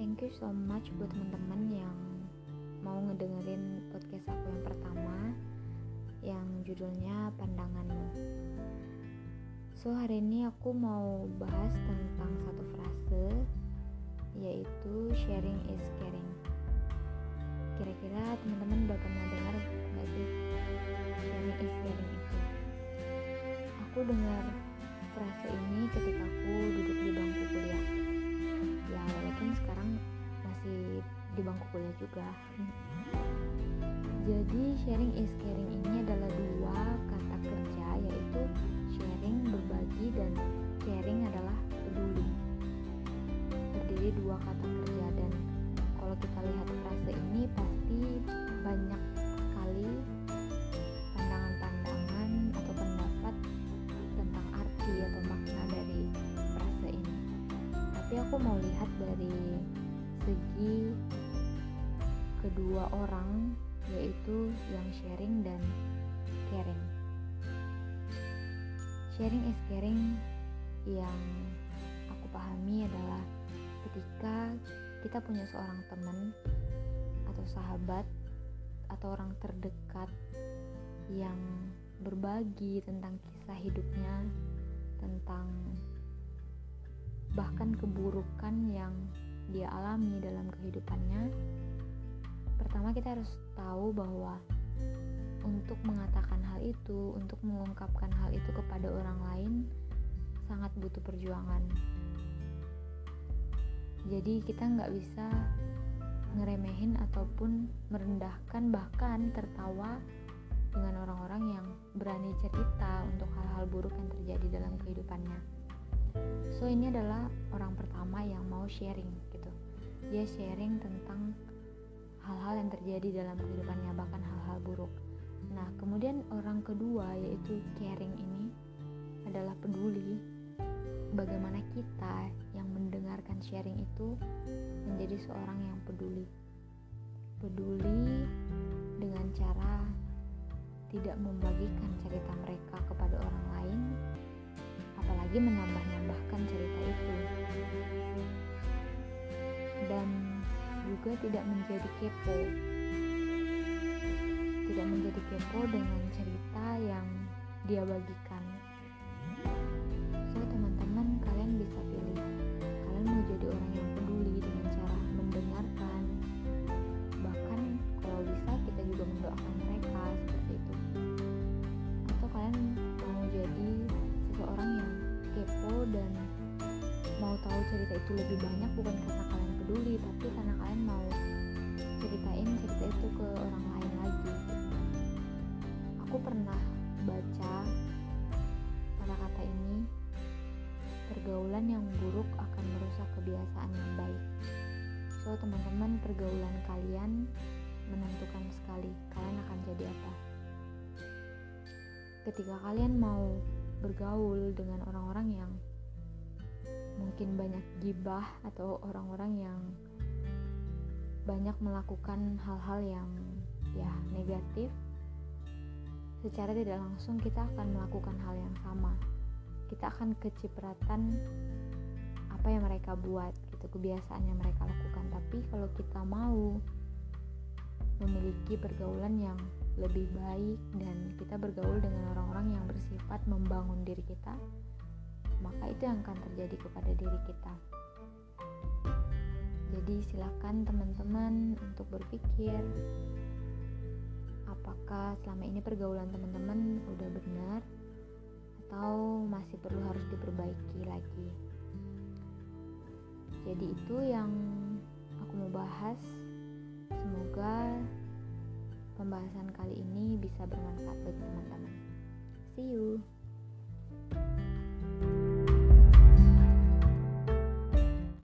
you so much buat teman-teman yang mau ngedengerin podcast aku yang pertama yang judulnya Pandanganmu. So hari ini aku mau bahas tentang satu frase yaitu sharing is caring. Kira-kira teman-teman udah pernah dengar nggak sih sharing is caring itu? Aku dengar frase ini ketika aku duduk di bangku kuliah. Walaupun sekarang masih di bangku kuliah juga. Jadi sharing is caring ini adalah dua kata kerja yaitu sharing berbagi dan caring adalah aku mau lihat dari segi kedua orang yaitu yang sharing dan caring. Sharing is caring yang aku pahami adalah ketika kita punya seorang teman atau sahabat atau orang terdekat yang berbagi tentang kisah hidupnya, tentang bahkan keburukan yang dia alami dalam kehidupannya. Pertama kita harus tahu bahwa untuk mengatakan hal itu, untuk mengungkapkan hal itu kepada orang lain sangat butuh perjuangan. Jadi kita nggak bisa ngeremehin ataupun merendahkan bahkan tertawa dengan orang-orang yang berani cerita untuk hal-hal buruk yang terjadi dalam kehidupannya. So ini adalah orang pertama yang mau sharing gitu. Dia sharing tentang hal-hal yang terjadi dalam kehidupannya bahkan hal-hal buruk. Nah, kemudian orang kedua yaitu caring ini adalah peduli. Bagaimana kita yang mendengarkan sharing itu menjadi seorang yang peduli. Peduli dengan cara tidak membagikan cerita mereka kepada orang lain, apalagi menambah-nambahkan cerita itu. Dan juga tidak menjadi kepo tidak menjadi kepo dengan cerita yang dia bagikan so teman-teman kalian bisa pilih itu lebih banyak bukan karena kalian peduli tapi karena kalian mau ceritain cerita itu ke orang lain lagi. Aku pernah baca kata-kata ini pergaulan yang buruk akan merusak kebiasaan yang baik. So teman-teman pergaulan kalian menentukan sekali kalian akan jadi apa. Ketika kalian mau bergaul dengan orang-orang yang mungkin banyak gibah atau orang-orang yang banyak melakukan hal-hal yang ya negatif secara tidak langsung kita akan melakukan hal yang sama. Kita akan kecipratan apa yang mereka buat gitu kebiasaan yang mereka lakukan. Tapi kalau kita mau memiliki pergaulan yang lebih baik dan kita bergaul dengan orang-orang yang bersifat membangun diri kita maka itu yang akan terjadi kepada diri kita. Jadi silakan teman-teman untuk berpikir apakah selama ini pergaulan teman-teman udah benar atau masih perlu harus diperbaiki lagi. Jadi itu yang aku mau bahas. Semoga pembahasan kali ini bisa bermanfaat bagi teman-teman. See you.